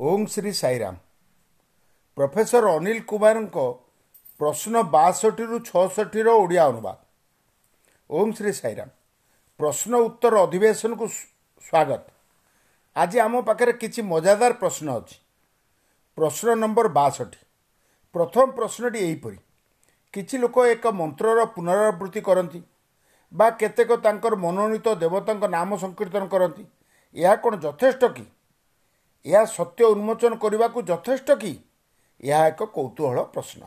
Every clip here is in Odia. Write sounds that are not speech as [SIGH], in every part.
ଓଂ ଶ୍ରୀ ସାଇରାମ ପ୍ରଫେସର ଅନିଲ କୁମାରଙ୍କ ପ୍ରଶ୍ନ ବାଷଠିରୁ ଛଅଷଠିର ଓଡ଼ିଆ ଅନୁବାଦ। ଓଂ ଶ୍ରୀ ସାଇରାମ। ପ୍ରଶ୍ନ ଉତ୍ତର ଅଧିବେଶନକୁ ସ୍ୱାଗତ। ଆଜି ଆମ ପାଖରେ କିଛି ମଜାଦାର ପ୍ରଶ୍ନ ଅଛି। ପ୍ରଶ୍ନ ନମ୍ବର ବାଷଠି। ପ୍ରଥମ ପ୍ରଶ୍ନଟି ଏହିପରି। କିଛି ଲୋକ ଏକ ମନ୍ତ୍ରର ପୁନରାବୃତ୍ତି କରନ୍ତି ବା କେତେକ ତାଙ୍କର ମନୋନୀତ ଦେବତାଙ୍କ ନାମ ସଂକୀର୍ତ୍ତନ କରନ୍ତି। ଏହା କ'ଣ ଯଥେଷ୍ଟ କି? ଏହା ସତ୍ୟ ଉନ୍ମୋଚନ କରିବାକୁ ଯଥେଷ୍ଟ କି? ଏହା ଏକ କୌତୁହଳ ପ୍ରଶ୍ନ।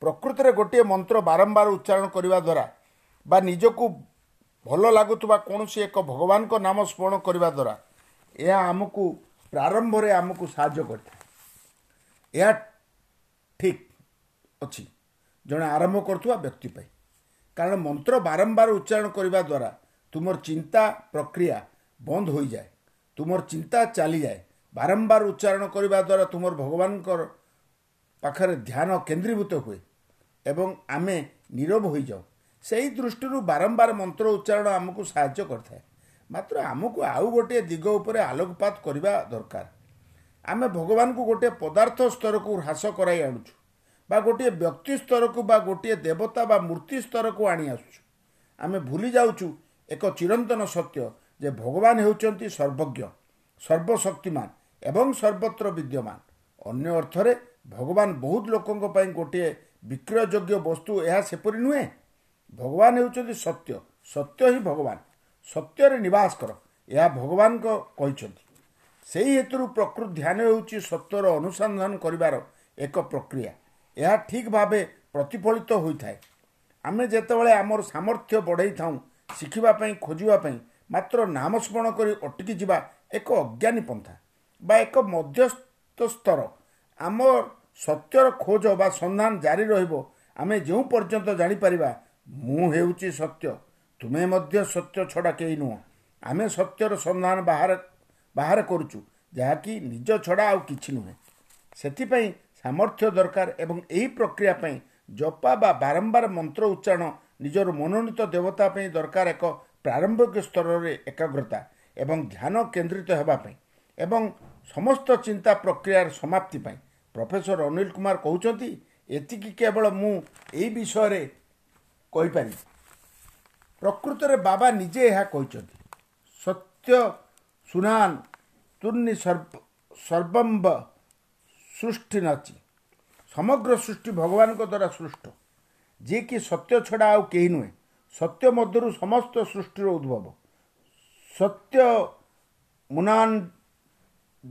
ପ୍ରକୃତରେ ଗୋଟିଏ ମନ୍ତ୍ର ବାରମ୍ବାର ଉଚ୍ଚାରଣ କରିବା ଦ୍ୱାରା ବା ନିଜକୁ ଭଲ ଲାଗୁଥିବା କୌଣସି ଏକ ଭଗବାନଙ୍କ ନାମ ସ୍ମରଣ କରିବା ଦ୍ୱାରା ଏହା ଆମକୁ ପ୍ରାରମ୍ଭରେ ଆମକୁ ସାହାଯ୍ୟ କରିଥାଏ। ଏହା ଠିକ୍ ଅଛି। ଜଣେ ଆରମ୍ଭ କରୁଥିବା ବ୍ୟକ୍ତି ପାଇଁ। କାରଣ ମନ୍ତ୍ର ବାରମ୍ବାର ଉଚ୍ଚାରଣ କରିବା ଦ୍ୱାରା ତୁମର ଚିନ୍ତା ପ୍ରକ୍ରିୟା ବନ୍ଦ ହୋଇଯାଏ। ତୁମର ଚିନ୍ତା ଚାଲିଯାଏ। ବାରମ୍ବାର ଉଚ୍ଚାରଣ କରିବା ଦ୍ୱାରା ତୁମର ଭଗବାନଙ୍କର ପାଖରେ ଧ୍ୟାନ କେନ୍ଦ୍ରୀଭୂତ ହୁଏ ଏବଂ ଆମେ ନିରବ ହୋଇଯାଉ। ସେହି ଦୃଷ୍ଟିରୁ ବାରମ୍ବାର ମନ୍ତ୍ର ଉଚ୍ଚାରଣ ଆମକୁ ସାହାଯ୍ୟ କରିଥାଏ। ମାତ୍ର ଆମକୁ ଆଉ ଗୋଟିଏ ଦିଗ ଉପରେ ଆଲୋକପାତ କରିବା ଦରକାର। ଆମେ ଭଗବାନଙ୍କୁ ଗୋଟିଏ ପଦାର୍ଥ ସ୍ତରକୁ ହ୍ରାସ କରାଇ ଆଣୁଛୁ ବା ଗୋଟିଏ ବ୍ୟକ୍ତି ସ୍ତରକୁ ବା ଗୋଟିଏ ଦେବତା ବା ମୂର୍ତ୍ତି ସ୍ତରକୁ ଆଣି ଆସୁଛୁ। ଆମେ ଭୁଲି ଯାଉଛୁ ଏକ ଚିରନ୍ତନ ସତ୍ୟ ଯେ ଭଗବାନ ହେଉଛନ୍ତି ସର୍ବଜ୍ଞ ସର୍ବଶକ୍ତିମାନ। ଏବଂ ସର୍ବତ୍ର ବିଦ୍ୟମାନ। ଅନ୍ୟ ଅର୍ଥରେ ଭଗବାନ ବହୁତ ଲୋକଙ୍କ ପାଇଁ ଗୋଟିଏ ବିକ୍ରୟଯୋଗ୍ୟ ବସ୍ତୁ ଏହା ସେପରି ନୁହେଁ। ଭଗବାନ ହେଉଛନ୍ତି ସତ୍ୟ। ସତ୍ୟ ହିଁ ଭଗବାନ। ସତ୍ୟରେ ନିବାସ କର। ଏହା ଭଗବାନଙ୍କ କହିଛନ୍ତି। ସେହି ହେତୁରୁ ପ୍ରକୃତ ଧ୍ୟାନ ହେଉଛି ସତ୍ୟର ଅନୁସନ୍ଧାନ କରିବାର ଏକ ପ୍ରକ୍ରିୟା। ଏହା ଠିକ୍ ଭାବେ ପ୍ରତିଫଳିତ ହୋଇଥାଏ। ଆମେ ଯେତେବେଳେ ଆମର ସାମର୍ଥ୍ୟ ବଢ଼େଇଥାଉ ଶିଖିବା ପାଇଁ ଖୋଜିବା ପାଇଁ ମାତ୍ର ନାମ ସ୍ମରଣ କରି ଅଟକି ଯିବା ଏକ ଅଜ୍ଞାନୀ ପନ୍ଥା। ବା ଏକ ମଧ୍ୟସ୍ଥ ସ୍ତର। ଆମ ସତ୍ୟର ଖୋଜ ବା ସନ୍ଧାନ ଜାରି ରହିବ ଆମେ ଯେଉଁ ପର୍ଯ୍ୟନ୍ତ ଜାଣିପାରିବା ମୁଁ ହେଉଛି ସତ୍ୟ ତୁମେ ମଧ୍ୟ ସତ୍ୟ ଛଡ଼ା କେହି ନୁହଁ। ଆମେ ସତ୍ୟର ସନ୍ଧାନ ବାହାର ବାହାର କରୁଛୁ ଯାହାକି ନିଜ ଛଡ଼ା ଆଉ କିଛି ନୁହେଁ। ସେଥିପାଇଁ ସାମର୍ଥ୍ୟ ଦରକାର ଏବଂ ଏହି ପ୍ରକ୍ରିୟା ପାଇଁ ଜପା ବା ବାରମ୍ବାର ମନ୍ତ୍ର ଉଚ୍ଚାରଣ ନିଜର ମନୋନୀତ ଦେବତା ପାଇଁ ଦରକାର ଏକ ପ୍ରାରମ୍ଭିକ ସ୍ତରରେ ଏକାଗ୍ରତା ଏବଂ ଧ୍ୟାନ କେନ୍ଦ୍ରିତ ହେବା ପାଇଁ। ଏବଂ ସମସ୍ତ ଚିନ୍ତା ପ୍ରକ୍ରିୟାର ସମାପ୍ତି ପାଇଁ। ପ୍ରଫେସର ଅନିଲ କୁମାର କହୁଛନ୍ତି ଏତିକି କେବଳ ମୁଁ ଏହି ବିଷୟରେ କହିପାରିବି। ପ୍ରକୃତରେ ବାବା ନିଜେ ଏହା କହିଛନ୍ତି। ସତ୍ୟ ସୁନାନ ତୁର୍ନି ସର୍ବମ୍ବ ସୃଷ୍ଟି ନାଚି। ସମଗ୍ର ସୃଷ୍ଟି ଭଗବାନଙ୍କ ଦ୍ୱାରା ସୃଷ୍ଟ। ଯିଏକି ସତ୍ୟ ଛଡ଼ା ଆଉ କେହି ନୁହେଁ। ସତ୍ୟ ମଧ୍ୟରୁ ସମସ୍ତ ସୃଷ୍ଟିର ଉଦ୍ଭବ। ସତ୍ୟ ମୁନାନ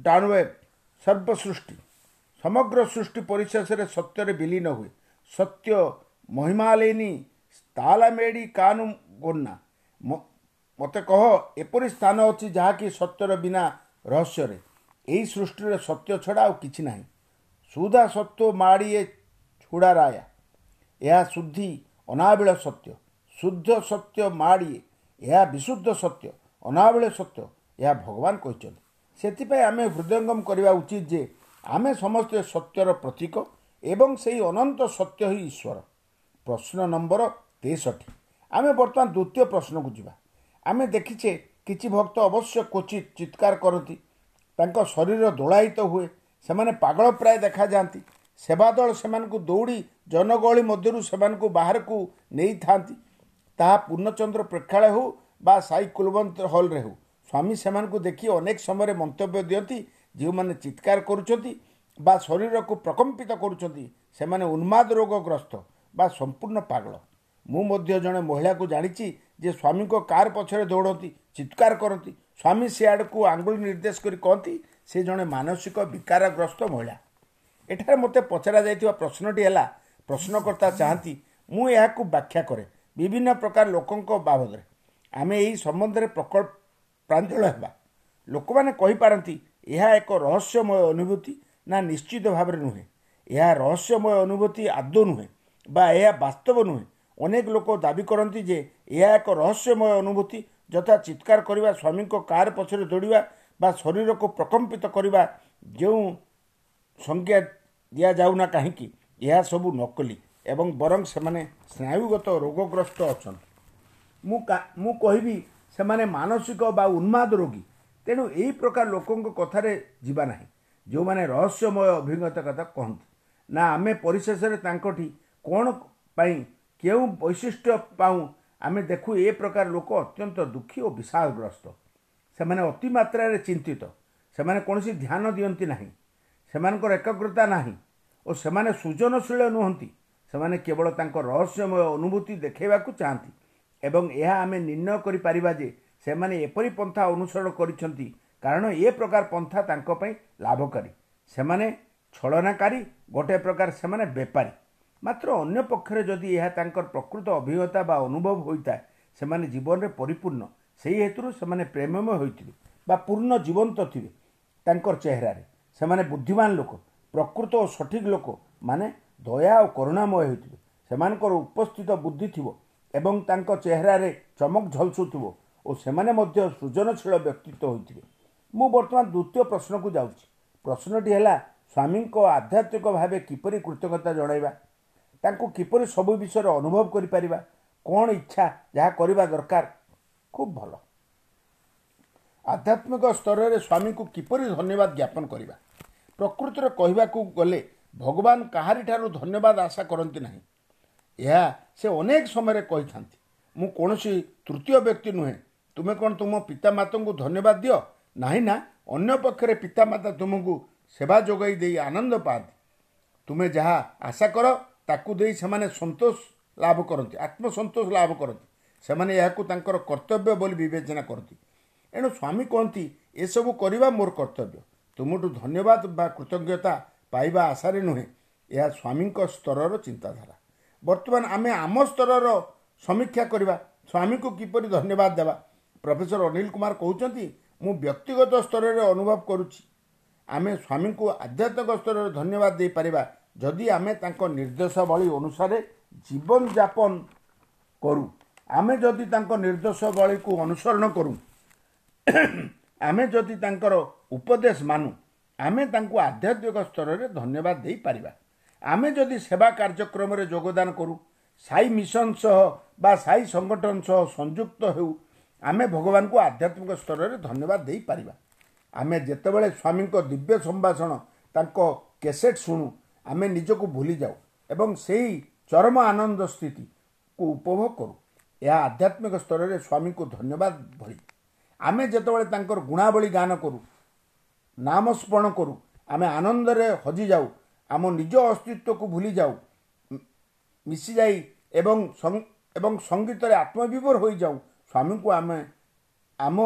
ଡାଣୱେବ୍ ସର୍ବସୃଷ୍ଟି ସମଗ୍ର ସୃଷ୍ଟି ପରିଶେଷରେ ସତ୍ୟରେ ବିଲୀନ ହୁଏ। ସତ୍ୟ ମହିମାଲିନୀ ତାଲାମେଡ଼ି କାନୁ ଗୋନା ମୋତେ କହ ଏପରି ସ୍ଥାନ ଅଛି ଯାହାକି ସତ୍ୟର ବିନା ରହସ୍ୟରେ? ଏହି ସୃଷ୍ଟିରେ ସତ୍ୟ ଛଡ଼ା ଆଉ କିଛି ନାହିଁ। ସୁଧା ସତ୍ୟ ମାଡ଼ି ଏ ଛୁଡ଼ାରାୟା ଏହା ଶୁଦ୍ଧି ଅନାବିଳ ସତ୍ୟ। ଶୁଦ୍ଧ ସତ୍ୟ ମାଡ଼ିଏ। ଏହା ବିଶୁଦ୍ଧ ସତ୍ୟ। ଅନାବିଳ ସତ୍ୟ। ଏହା ଭଗବାନ କହିଛନ୍ତି। ସେଥିପାଇଁ ଆମେ ହୃଦୟଙ୍ଗମ କରିବା ଉଚିତ ଯେ ଆମେ ସମସ୍ତେ ସତ୍ୟର ପ୍ରତୀକ ଏବଂ ସେହି ଅନନ୍ତ ସତ୍ୟ ହିଁ ଈଶ୍ୱର। ପ୍ରଶ୍ନ ନମ୍ବର ତେଷଠି। ଆମେ ବର୍ତ୍ତମାନ ଦ୍ୱିତୀୟ ପ୍ରଶ୍ନକୁ ଯିବା। ଆମେ ଦେଖିଛେ କିଛି ଭକ୍ତ ଅବଶ୍ୟ କ୍ୱଚିତ ଚିତ୍କାର କରନ୍ତି ତାଙ୍କ ଶରୀର ଦୋଳାୟିତ ହୁଏ ସେମାନେ ପାଗଳ ପ୍ରାୟ ଦେଖାଯାଆନ୍ତି ସେବା ଦଳ ସେମାନଙ୍କୁ ଦୌଡ଼ି ଜନଗହଳି ମଧ୍ୟରୁ ସେମାନଙ୍କୁ ବାହାରକୁ ନେଇଥାନ୍ତି ତାହା ପୂର୍ଣ୍ଣଚନ୍ଦ୍ର ପ୍ରେକ୍ଷାଳୟ ହେଉ ବା ସାଇ କୁଲବନ୍ତ ହଲ୍ରେ ହେଉ। ସ୍ୱାମୀ ସେମାନଙ୍କୁ ଦେଖି ଅନେକ ସମୟରେ ମନ୍ତବ୍ୟ ଦିଅନ୍ତି ଯେଉଁମାନେ ଚିତ୍କାର କରୁଛନ୍ତି ବା ଶରୀରକୁ ପ୍ରକମ୍ପିତ କରୁଛନ୍ତି ସେମାନେ ଉନ୍ମାଦ ରୋଗଗ୍ରସ୍ତ ବା ସମ୍ପୂର୍ଣ୍ଣ ପାଗଳ। ମୁଁ ମଧ୍ୟ ଜଣେ ମହିଳାକୁ ଜାଣିଛି ଯେ ସ୍ୱାମୀଙ୍କ କାର୍ ପଛରେ ଦୌଡ଼ନ୍ତି ଚିତ୍କାର କରନ୍ତି। ସ୍ୱାମୀ ସେଆଡ଼କୁ ଆଙ୍ଗୁଳି ନିର୍ଦ୍ଦେଶ କରି କହନ୍ତି ସେ ଜଣେ ମାନସିକ ବିକାରଗ୍ରସ୍ତ ମହିଳା ଏଠାରେ ମୋତେ ପଚରାଯାଇଥିବା ପ୍ରଶ୍ନଟି ହେଲା ପ୍ରଶ୍ନକର୍ତ୍ତା ଚାହାନ୍ତି ମୁଁ ଏହାକୁ ବ୍ୟାଖ୍ୟା କରେ ବିଭିନ୍ନ ପ୍ରକାର ଲୋକଙ୍କ ବାବଦରେ। ଆମେ ଏହି ସମ୍ବନ୍ଧରେ ପ୍ରକଳ୍ପ ପ୍ରାଞ୍ଜଳ ହେବା। ଲୋକମାନେ କହିପାରନ୍ତି ଏହା ଏକ ରହସ୍ୟମୟ ଅନୁଭୂତି ନା ନିଶ୍ଚିତ ଭାବରେ ନୁହେଁ। ଏହା ରହସ୍ୟମୟ ଅନୁଭୂତି ଆଦୌ ନୁହେଁ ବା ଏହା ବାସ୍ତବ ନୁହେଁ। ଅନେକ ଲୋକ ଦାବି କରନ୍ତି ଯେ ଏହା ଏକ ରହସ୍ୟମୟ ଅନୁଭୂତି ଯଥା ଚିତ୍କାର କରିବା ସ୍ୱାମୀଙ୍କ କାର୍ ପଛରେ ଦୌଡ଼ିବା ବା ଶରୀରକୁ ପ୍ରକମ୍ପିତ କରିବା ଯେଉଁ ସଂଜ୍ଞା ଦିଆଯାଉନା କାହିଁକି ଏହା ସବୁ ନକଲି ଏବଂ ବରଂ ସେମାନେ ସ୍ନାୟୁଗତ ରୋଗଗ୍ରସ୍ତ ଅଛନ୍ତି। ମୁଁ ମୁଁ କହିବି ସେମାନେ ମାନସିକ ବା ଉନ୍ମାଦ ରୋଗୀ। ତେଣୁ ଏହି ପ୍ରକାର ଲୋକଙ୍କ କଥାରେ ଯିବା ନାହିଁ। ଯେଉଁମାନେ ରହସ୍ୟମୟ ଅଭିଜ୍ଞତା କଥା କହନ୍ତି। ନା ଆମେ ପରିଶେଷରେ ତାଙ୍କଠି କ'ଣ ପାଇଁ କେଉଁ ବୈଶିଷ୍ଟ୍ୟ ପାଉ ଆମେ ଦେଖୁ ଏ ପ୍ରକାର ଲୋକ ଅତ୍ୟନ୍ତ ଦୁଃଖୀ ଓ ବିଷାଦଗ୍ରସ୍ତ। ସେମାନେ ଅତି ମାତ୍ରାରେ ଚିନ୍ତିତ। ସେମାନେ କୌଣସି ଧ୍ୟାନ ଦିଅନ୍ତି ନାହିଁ। ସେମାନଙ୍କର ଏକାଗ୍ରତା ନାହିଁ ଓ ସେମାନେ ସୃଜନଶୀଳ ନୁହନ୍ତି। ସେମାନେ କେବଳ ତାଙ୍କ ରହସ୍ୟମୟ ଅନୁଭୂତି ଦେଖାଇବାକୁ ଚାହାନ୍ତି। ଏବଂ ଏହା ଆମେ ନିର୍ଣ୍ଣୟ କରିପାରିବା ଯେ ସେମାନେ ଏପରି ପନ୍ଥା ଅନୁସରଣ କରିଛନ୍ତି। କାରଣ ଏ ପ୍ରକାର ପନ୍ଥା ତାଙ୍କ ପାଇଁ ଲାଭକାରୀ। ସେମାନେ ଛଳନାକାରୀ ଗୋଟିଏ ପ୍ରକାର ସେମାନେ ବେପାରୀ। ମାତ୍ର ଅନ୍ୟ ପକ୍ଷରେ ଯଦି ଏହା ତାଙ୍କର ପ୍ରକୃତ ଅଭିଜ୍ଞତା ବା ଅନୁଭବ ହୋଇଥାଏ ସେମାନେ ଜୀବନରେ ପରିପୂର୍ଣ୍ଣ। ସେହି ହେତୁରୁ ସେମାନେ ପ୍ରେମମୟ ହୋଇଥିବେ ବା ପୂର୍ଣ୍ଣ ଜୀବନ୍ତ ଥିବେ ତାଙ୍କର ଚେହେରାରେ। ସେମାନେ ବୁଦ୍ଧିମାନ ଲୋକ ପ୍ରକୃତ ଓ ସଠିକ୍ ଲୋକ ମାନେ ଦୟା ଓ କରୁଣାମୟ ହୋଇଥିବେ। ସେମାନଙ୍କର ଉପସ୍ଥିତ ବୁଦ୍ଧି ଥିବ ଏବଂ ତାଙ୍କ ଚେହେରାରେ ଚମକ ଝଲସୁଥିବ ଓ ସେମାନେ ମଧ୍ୟ ସୃଜନଶୀଳ ବ୍ୟକ୍ତିତ୍ୱ ହୋଇଥିବେ। ମୁଁ ବର୍ତ୍ତମାନ ଦ୍ୱିତୀୟ ପ୍ରଶ୍ନକୁ ଯାଉଛି। ପ୍ରଶ୍ନଟି ହେଲା ସ୍ୱାମୀଙ୍କ ଆଧ୍ୟାତ୍ମିକ ଭାବେ କିପରି କୃତଜ୍ଞତା ଜଣାଇବା? ତାଙ୍କୁ କିପରି ସବୁ ବିଷୟରେ ଅନୁଭବ କରିପାରିବା? କ'ଣ ଇଚ୍ଛା ଯାହା କରିବା ଦରକାର? ଖୁବ୍ ଭଲ। ଆଧ୍ୟାତ୍ମିକ ସ୍ତରରେ ସ୍ୱାମୀଙ୍କୁ କିପରି ଧନ୍ୟବାଦ ଜ୍ଞାପନ କରିବା? ପ୍ରକୃତରେ କହିବାକୁ ଗଲେ ଭଗବାନ କାହାରିଠାରୁ ଧନ୍ୟବାଦ ଆଶା କରନ୍ତି ନାହିଁ। ଏହା ସେ ଅନେକ ସମୟରେ କହିଥାନ୍ତି ମୁଁ କୌଣସି ତୃତୀୟ ବ୍ୟକ୍ତି ନୁହେଁ। ତୁମେ କ'ଣ ତୁମ ପିତାମାତାଙ୍କୁ ଧନ୍ୟବାଦ ଦିଅ? ନାହିଁ ନା ଅନ୍ୟ ପକ୍ଷରେ ପିତାମାତା ତୁମକୁ ସେବା ଯୋଗାଇ ଦେଇ ଆନନ୍ଦ ପାଆନ୍ତି। ତୁମେ ଯାହା ଆଶା କର ତାକୁ ଦେଇ ସେମାନେ ସନ୍ତୋଷ ଲାଭ କରନ୍ତି ଆତ୍ମସନ୍ତୋଷ ଲାଭ କରନ୍ତି। ସେମାନେ ଏହାକୁ ତାଙ୍କର କର୍ତ୍ତବ୍ୟ ବୋଲି ବିବେଚନା କରନ୍ତି। ଏଣୁ ସ୍ୱାମୀ କହନ୍ତି ଏସବୁ କରିବା ମୋର କର୍ତ୍ତବ୍ୟ। ତୁମଠୁ ଧନ୍ୟବାଦ ବା କୃତଜ୍ଞତା ପାଇବା ଆଶାରେ ନୁହେଁ। ଏହା ସ୍ୱାମୀଙ୍କ ସ୍ତରର ଚିନ୍ତାଧାରା। ବର୍ତ୍ତମାନ ଆମେ ଆମ ସ୍ତରର ସମୀକ୍ଷା କରିବା ସ୍ୱାମୀଙ୍କୁ କିପରି ଧନ୍ୟବାଦ ଦେବା? ପ୍ରଫେସର ଅନିଲ କୁମାର କହୁଛନ୍ତି ମୁଁ ବ୍ୟକ୍ତିଗତ ସ୍ତରରେ ଅନୁଭବ କରୁଛି। ଆମେ ସ୍ୱାମୀଙ୍କୁ ଆଧ୍ୟାତ୍ମିକ ସ୍ତରରେ ଧନ୍ୟବାଦ ଦେଇପାରିବା ଯଦି ଆମେ ତାଙ୍କ ନିର୍ଦ୍ଦେଶାବଳୀ ଅନୁସାରେ ଜୀବନଯାପନ କରୁ। ଆମେ ଯଦି ତାଙ୍କ ନିର୍ଦ୍ଦେଶାବଳୀକୁ ଅନୁସରଣ କରୁ [COUGHS] ଆମେ ଯଦି ତାଙ୍କର ଉପଦେଶ ମାନୁ ଆମେ ତାଙ୍କୁ ଆଧ୍ୟାତ୍ମିକ ସ୍ତରରେ ଧନ୍ୟବାଦ ଦେଇପାରିବା ଆମେ ଯଦି ସେବା କାର୍ଯ୍ୟକ୍ରମରେ ଯୋଗଦାନ କରୁ ସାଇ ମିଶନ ସହ ବା ସାଇ ସଂଗଠନ ସହ ସଂଯୁକ୍ତ ହେଉ ଆମେ ଭଗବାନଙ୍କୁ ଆଧ୍ୟାତ୍ମିକ ସ୍ତରରେ ଧନ୍ୟବାଦ ଦେଇପାରିବା। ଆମେ ଯେତେବେଳେ ସ୍ୱାମୀଙ୍କ ଦିବ୍ୟ ସମ୍ଭାଷଣ ତାଙ୍କ କେସେଟ୍ ଶୁଣୁ ଆମେ ନିଜକୁ ଭୁଲିଯାଉ ଏବଂ ସେହି ଚରମ ଆନନ୍ଦ ସ୍ଥିତିକୁ ଉପଭୋଗ କରୁ। ଏହା ଆଧ୍ୟାତ୍ମିକ ସ୍ତରରେ ସ୍ୱାମୀଙ୍କୁ ଧନ୍ୟବାଦ ଭଳି। ଆମେ ଯେତେବେଳେ ତାଙ୍କର ଗୁଣାବଳୀ ଗାନ କରୁ ନାମ ସ୍ମରଣ କରୁ ଆମେ ଆନନ୍ଦରେ ହଜିଯାଉ ଆମ ନିଜ ଅସ୍ତିତ୍ୱକୁ ଭୁଲିଯାଉ ମିଶିଯାଇ ଏବଂ ଏବଂ ସଙ୍ଗୀତରେ ଆତ୍ମବିଭୋର ହୋଇଯାଉ। ସ୍ୱାମୀଙ୍କୁ ଆମେ ଆମ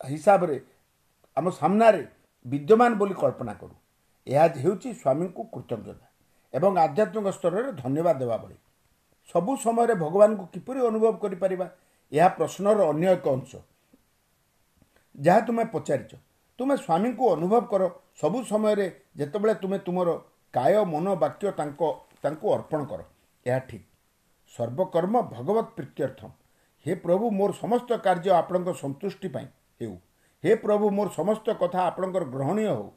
ହିସାବରେ ଆମ ସାମ୍ନାରେ ବିଦ୍ୟମାନ ବୋଲି କଳ୍ପନା କରୁ। ଏହା ହେଉଛି ସ୍ୱାମୀଙ୍କୁ କୃତଜ୍ଞତା ଏବଂ ଆଧ୍ୟାତ୍ମିକ ସ୍ତରରେ ଧନ୍ୟବାଦ ଦେବା ଭଳି। ସବୁ ସମୟରେ ଭଗବାନଙ୍କୁ କିପରି ଅନୁଭବ କରିପାରିବା ଏହା ପ୍ରଶ୍ନର ଅନ୍ୟ ଏକ ଅଂଶ। ଯାହା ତୁମେ ପଚାରିଛ। ତୁମେ ସ୍ୱାମୀଙ୍କୁ ଅନୁଭବ କର ସବୁ ସମୟରେ ଯେତେବେଳେ ତୁମେ ତୁମର କାୟ ମନ ବାକ୍ୟ ତାଙ୍କ ତାଙ୍କୁ ଅର୍ପଣ କର। ଏହା ଠିକ୍। ସର୍ବକର୍ମ ଭଗବତ ପ୍ରୀତ୍ୟର୍ଥମ ହେ ପ୍ରଭୁ ମୋର ସମସ୍ତ କାର୍ଯ୍ୟ ଆପଣଙ୍କ ସନ୍ତୁଷ୍ଟି ପାଇଁ ହେଉ। ହେ ପ୍ରଭୁ ମୋର ସମସ୍ତ କଥା ଆପଣଙ୍କର ଗ୍ରହଣୀୟ ହେଉ।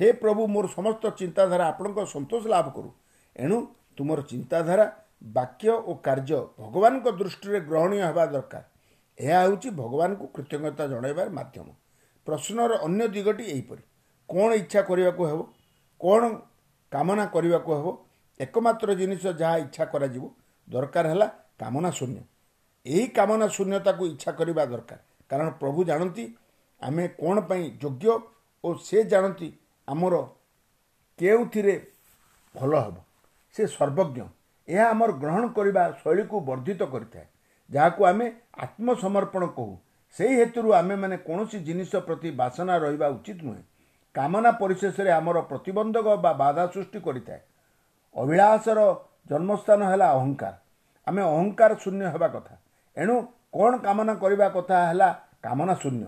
ହେ ପ୍ରଭୁ ମୋର ସମସ୍ତ ଚିନ୍ତାଧାରା ଆପଣଙ୍କ ସନ୍ତୋଷ ଲାଭ କରୁ। ଏଣୁ ତୁମର ଚିନ୍ତାଧାରା ବାକ୍ୟ ଓ କାର୍ଯ୍ୟ ଭଗବାନଙ୍କ ଦୃଷ୍ଟିରେ ଗ୍ରହଣୀୟ ହେବା ଦରକାର। ଏହା ହେଉଛି ଭଗବାନଙ୍କୁ କୃତଜ୍ଞତା ଜଣାଇବାର ମାଧ୍ୟମ। ପ୍ରଶ୍ନର ଅନ୍ୟ ଦିଗଟି ଏହିପରି। କ'ଣ ଇଚ୍ଛା କରିବାକୁ ହେବ? କ'ଣ କାମନା କରିବାକୁ ହେବ? ଏକମାତ୍ର ଜିନିଷ ଯାହା ଇଚ୍ଛା କରାଯିବ ଦରକାର ହେଲା କାମନା ଶୂନ୍ୟ। ଏହି କାମନା ଶୂନ୍ୟତାକୁ ଇଚ୍ଛା କରିବା ଦରକାର। କାରଣ ପ୍ରଭୁ ଜାଣନ୍ତି ଆମେ କ'ଣ ପାଇଁ ଯୋଗ୍ୟ ଓ ସେ ଜାଣନ୍ତି ଆମର କେଉଁଥିରେ ଭଲ ହେବ। ସେ ସର୍ବଜ୍ଞ। ଏହା ଆମର ଗ୍ରହଣ କରିବା ଶୈଳୀକୁ ବର୍ଦ୍ଧିତ କରିଥାଏ। ଯାହାକୁ ଆମେ ଆତ୍ମସମର୍ପଣ କହୁ। ସେହି ହେତୁରୁ ଆମେମାନେ କୌଣସି ଜିନିଷ ପ୍ରତି ବାସନା ରହିବା ଉଚିତ ନୁହେଁ। କାମନା ପରିଶେଷରେ ଆମର ପ୍ରତିବନ୍ଧକ ବା ବାଧା ସୃଷ୍ଟି କରିଥାଏ। ଅଭିଳାଷର ଜନ୍ମସ୍ଥାନ ହେଲା ଅହଙ୍କାର ଆମେ ଅହଙ୍କାର ଶୂନ୍ୟ ହେବା କଥା। ଏଣୁ କ'ଣ କାମନା କରିବା କଥା ହେଲା କାମନା ଶୂନ୍ୟ।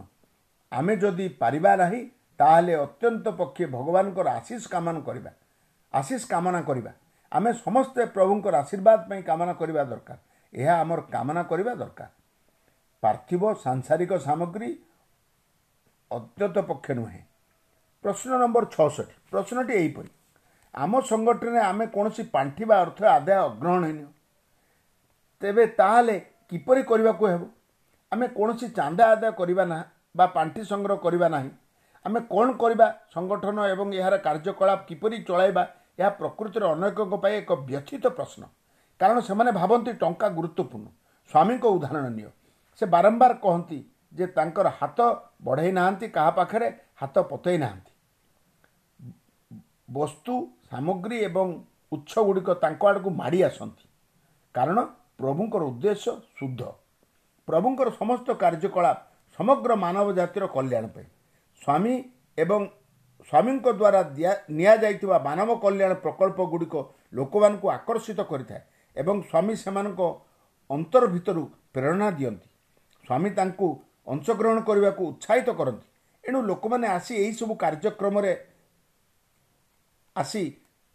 ଆମେ ଯଦି ପାରିବା ନାହିଁ ତାହେଲେ ଅତ୍ୟନ୍ତ ପକ୍ଷେ ଭଗବାନଙ୍କର ଆଶିଷ କାମନା କରିବା। ଆଶିଷ କାମନା କରିବା। ଆମେ ସମସ୍ତେ ପ୍ରଭୁଙ୍କର ଆଶୀର୍ବାଦ ପାଇଁ କାମନା କରିବା ଦରକାର। ଏହା ଆମର କାମନା କରିବା ଦରକାର। ପାର୍ଥିବ ସାଂସାରିକ ସାମଗ୍ରୀ ଅତ୍ୟନ୍ତ ପକ୍ଷେ ନୁହେଁ। ପ୍ରଶ୍ନ ନମ୍ବର ଛଅଷଠି। ପ୍ରଶ୍ନଟି ଏହିପରି। ଆମ ସଂଗଠନରେ ଆମେ କୌଣସି ପାଣ୍ଠି ବା ଅର୍ଥ ଆଦାୟ ଅଗ୍ରହଣୀୟ ତେବେ ତାହେଲେ କିପରି କରିବାକୁ ହେବ? ଆମେ କୌଣସି ଚାନ୍ଦା ଆଦାୟ କରିବା ନା ବା ପାଣ୍ଠି ସଂଗ୍ରହ କରିବା ନାହିଁ। ଆମେ କ'ଣ କରିବା? ସଂଗଠନ ଏବଂ ଏହାର କାର୍ଯ୍ୟକଳାପ କିପରି ଚଳାଇବା? ଏହା ପ୍ରକୃତିରେ ଅନେକଙ୍କ ପାଇଁ ଏକ ବ୍ୟଥିତ ପ୍ରଶ୍ନ। କାରଣ ସେମାନେ ଭାବନ୍ତି ଟଙ୍କା ଗୁରୁତ୍ୱପୂର୍ଣ୍ଣ। ସ୍ୱାମୀଙ୍କ ଉଦାହରଣ ନିଅ। ସେ ବାରମ୍ବାର କହନ୍ତି ଯେ ତାଙ୍କର ହାତ ବଢ଼େଇ ନାହାନ୍ତି କାହା ପାଖରେ ହାତ ପତେଇ ନାହାନ୍ତି। ବସ୍ତୁ ସାମଗ୍ରୀ ଏବଂ ଉତ୍ସ ଗୁଡ଼ିକ ତାଙ୍କ ଆଡ଼କୁ ମାଡ଼ି ଆସନ୍ତି। କାରଣ ପ୍ରଭୁଙ୍କର ଉଦ୍ଦେଶ୍ୟ ଶୁଦ୍ଧ। ପ୍ରଭୁଙ୍କର ସମସ୍ତ କାର୍ଯ୍ୟକଳାପ ସମଗ୍ର ମାନବ ଜାତିର କଲ୍ୟାଣ ପାଇଁ। ସ୍ୱାମୀ ଏବଂ ସ୍ୱାମୀଙ୍କ ଦ୍ୱାରା ନିଆଯାଇଥିବା ମାନବ କଲ୍ୟାଣ ପ୍ରକଳ୍ପ ଗୁଡ଼ିକ ଲୋକମାନଙ୍କୁ ଆକର୍ଷିତ କରିଥାଏ ଏବଂ ସ୍ୱାମୀ ସେମାନଙ୍କ ଅନ୍ତର ଭିତରୁ ପ୍ରେରଣା ଦିଅନ୍ତି। ସ୍ୱାମୀ ତାଙ୍କୁ ଅଂଶଗ୍ରହଣ କରିବାକୁ ଉତ୍ସାହିତ କରନ୍ତି। ଏଣୁ ଲୋକମାନେ ଆସି ଏହିସବୁ କାର୍ଯ୍ୟକ୍ରମରେ ଆସି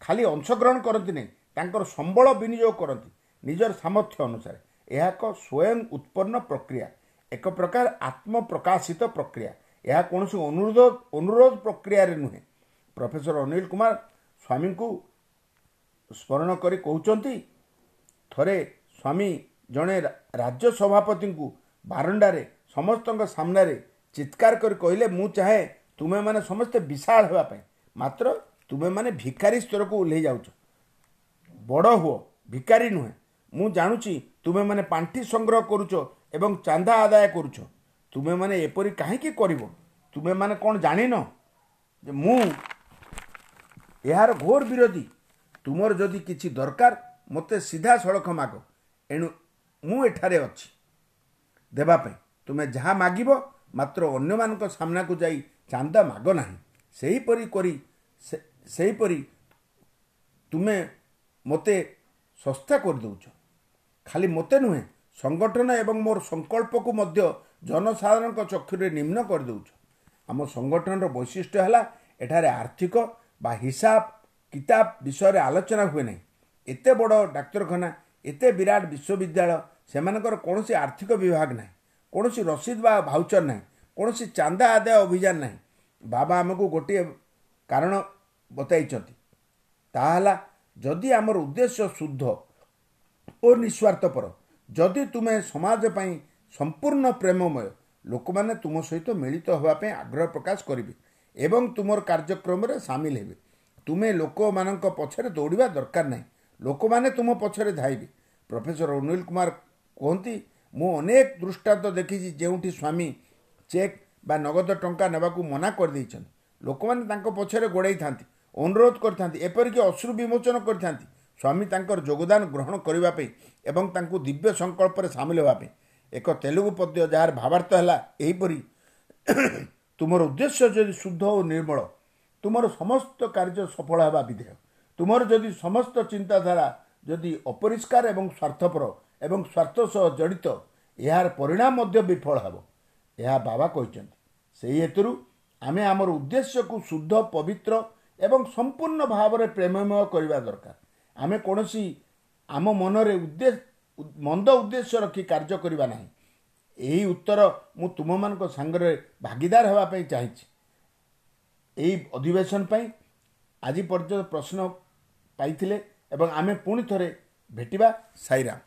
ଖାଲି ଅଂଶଗ୍ରହଣ କରନ୍ତି ନାହିଁ ତାଙ୍କର ସମ୍ବଳ ବିନିଯୋଗ କରନ୍ତି ନିଜର ସାମର୍ଥ୍ୟ ଅନୁସାରେ। ଏହା ଏକ ସ୍ୱୟଂ ଉତ୍ପନ୍ନ ପ୍ରକ୍ରିୟା ଏକ ପ୍ରକାର ଆତ୍ମପ୍ରକାଶିତ ପ୍ରକ୍ରିୟା। ଏହା କୌଣସି ଅନୁରୋଧ ଅନୁରୋଧ ପ୍ରକ୍ରିୟାରେ ନୁହେଁ। ପ୍ରଫେସର ଅନିଲ କୁମାର ସ୍ୱାମୀଙ୍କୁ ସ୍ମରଣ କରି କହୁଛନ୍ତି ଥରେ ସ୍ୱାମୀ ଜଣେ ରାଜ୍ୟ ସଭାପତିଙ୍କୁ ବାରଣ୍ଡାରେ ସମସ୍ତଙ୍କ ସାମ୍ନାରେ ଚିତ୍କାର କରି କହିଲେ ମୁଁ ଚାହେଁ ତୁମେମାନେ ସମସ୍ତେ ବିଶାଳ ହେବା ପାଇଁ। ମାତ୍ର ତୁମେମାନେ ଭିକାରୀ ସ୍ତରକୁ ଓହ୍ଲେଇ ଯାଉଛ। ବଡ଼ ହୁଅ ଭିକାରୀ ନୁହେଁ। ମୁଁ ଜାଣୁଛି ତୁମେମାନେ ପାଣ୍ଠି ସଂଗ୍ରହ କରୁଛ ଏବଂ ଚାନ୍ଦା ଆଦାୟ କରୁଛ। ତୁମେମାନେ ଏପରି କାହିଁକି କରିବ? ତୁମେମାନେ କ'ଣ ଜାଣିନ? ଯେ ମୁଁ ଏହାର ଘୋର ବିରୋଧୀ। ତୁମର ଯଦି କିଛି ଦରକାର ମୋତେ ସିଧାସଳଖ ମାଗ। ଏଣୁ ମୁଁ ଏଠାରେ ଅଛି। ଦେବା ପାଇଁ। ତୁମେ ଯାହା ମାଗିବ ମାତ୍ର ଅନ୍ୟମାନଙ୍କ ସାମ୍ନାକୁ ଯାଇ ଚାନ୍ଦା ମାଗ ନାହିଁ। ସେହିପରି କରି ସେହିପରି ତୁମେ ମୋତେ ଶସ୍ତା କରିଦେଉଛ। ଖାଲି ମୋତେ ନୁହେଁ ସଂଗଠନ ଏବଂ ମୋର ସଂକଳ୍ପକୁ ମଧ୍ୟ ଜନସାଧାରଣଙ୍କ ଚକ୍ଷୁରେ ନିମ୍ନ କରିଦେଉଛ। ଆମ ସଂଗଠନର ବୈଶିଷ୍ଟ୍ୟ ହେଲା ଏଠାରେ ଆର୍ଥିକ ବା ହିସାବ କିତାବ ବିଷୟରେ ଆଲୋଚନା ହୁଏ ନାହିଁ। ଏତେ ବଡ଼ ଡାକ୍ତରଖାନା ଏତେ ବିରାଟ ବିଶ୍ୱବିଦ୍ୟାଳୟ ସେମାନଙ୍କର କୌଣସି ଆର୍ଥିକ ବିଭାଗ ନାହିଁ କୌଣସି ରସିଦ ବା ଭାଉଚର ନାହିଁ କୌଣସି ଚାନ୍ଦା ଆଦାୟ ଅଭିଯାନ ନାହିଁ। ବାବା ଆମକୁ ଗୋଟିଏ କାରଣ ବତାଇଛନ୍ତି। ତାହା ହେଲା ଯଦି ଆମର ଉଦ୍ଦେଶ୍ୟ ଶୁଦ୍ଧ ଓ ନିଃସ୍ୱାର୍ଥପର ଯଦି ତୁମେ ସମାଜ ପାଇଁ ସମ୍ପୂର୍ଣ୍ଣ ପ୍ରେମମୟ ଲୋକମାନେ ତୁମ ସହିତ ମିଳିତ ହେବା ପାଇଁ ଆଗ୍ରହ ପ୍ରକାଶ କରିବେ ଏବଂ ତୁମର କାର୍ଯ୍ୟକ୍ରମରେ ସାମିଲ ହେବେ। ତୁମେ ଲୋକମାନଙ୍କ ପଛରେ ଦୌଡ଼ିବା ଦରକାର ନାହିଁ। ଲୋକମାନେ ତୁମ ପଛରେ ଧାଇବେ। ପ୍ରଫେସର ଅନିଲ କୁମାର କୁହନ୍ତି ମୁଁ ଅନେକ ଦୃଷ୍ଟାନ୍ତ ଦେଖିଛି ଯେଉଁଠି ସ୍ୱାମୀ ଚେକ୍ ବା ନଗଦ ଟଙ୍କା ନେବାକୁ ମନା କରିଦେଇଛନ୍ତି। ଲୋକମାନେ ତାଙ୍କ ପଛରେ ଗୋଡ଼େଇଥାନ୍ତି ଅନୁରୋଧ କରିଥାନ୍ତି ଏପରିକି ଅଶ୍ରୁ ବିମୋଚନ କରିଥାନ୍ତି। ସ୍ୱାମୀ ତାଙ୍କର ଯୋଗଦାନ ଗ୍ରହଣ କରିବା ପାଇଁ ଏବଂ ତାଙ୍କୁ ଦିବ୍ୟ ସଂକଳ୍ପରେ ସାମିଲ ହେବା ପାଇଁ। ଏକ ତେଲୁଗୁ ପଦ୍ୟ ଯାହାର ଭାବାର୍ଥ ହେଲା ଏହିପରି ତୁମର ଉଦ୍ଦେଶ୍ୟ ଯଦି ଶୁଦ୍ଧ ଓ ନିର୍ମଳ ତୁମର ସମସ୍ତ କାର୍ଯ୍ୟ ସଫଳ ହେବା ବିଧେୟ। ତୁମର ଯଦି ସମସ୍ତ ଚିନ୍ତାଧାରା ଯଦି ଅପରିଷ୍କାର ଏବଂ ସ୍ୱାର୍ଥପର ଏବଂ ସ୍ୱାର୍ଥ ସହ ଜଡ଼ିତ ଏହାର ପରିଣାମ ମଧ୍ୟ ବିଫଳ ହେବ। ଏହା ବାବା କହିଛନ୍ତି। ସେହି ହେତୁରୁ ଆମେ ଆମର ଉଦ୍ଦେଶ୍ୟକୁ ଶୁଦ୍ଧ ପବିତ୍ର ଏବଂ ସମ୍ପୂର୍ଣ୍ଣ ଭାବରେ ପ୍ରେମମୟ କରିବା ଦରକାର। ଆମେ କୌଣସି ଆମ ମନରେ ମନ୍ଦ ଉଦ୍ଦେଶ୍ୟ ରଖି କାର୍ଯ୍ୟ କରିବା ନାହିଁ। ଏହି ଉତ୍ତର ମୁଁ ତୁମମାନଙ୍କ ସାଙ୍ଗରେ ଭାଗିଦାର ହେବା ପାଇଁ ଚାହିଁଛି। ଏହି ଅଧିବେଶନ ପାଇଁ ଆଜି ପର୍ଯ୍ୟନ୍ତ ପ୍ରଶ୍ନ ପାଇଥିଲେ ଏବଂ ଆମେ ପୁଣି ଥରେ ଭେଟିବା। ସାଇରାମ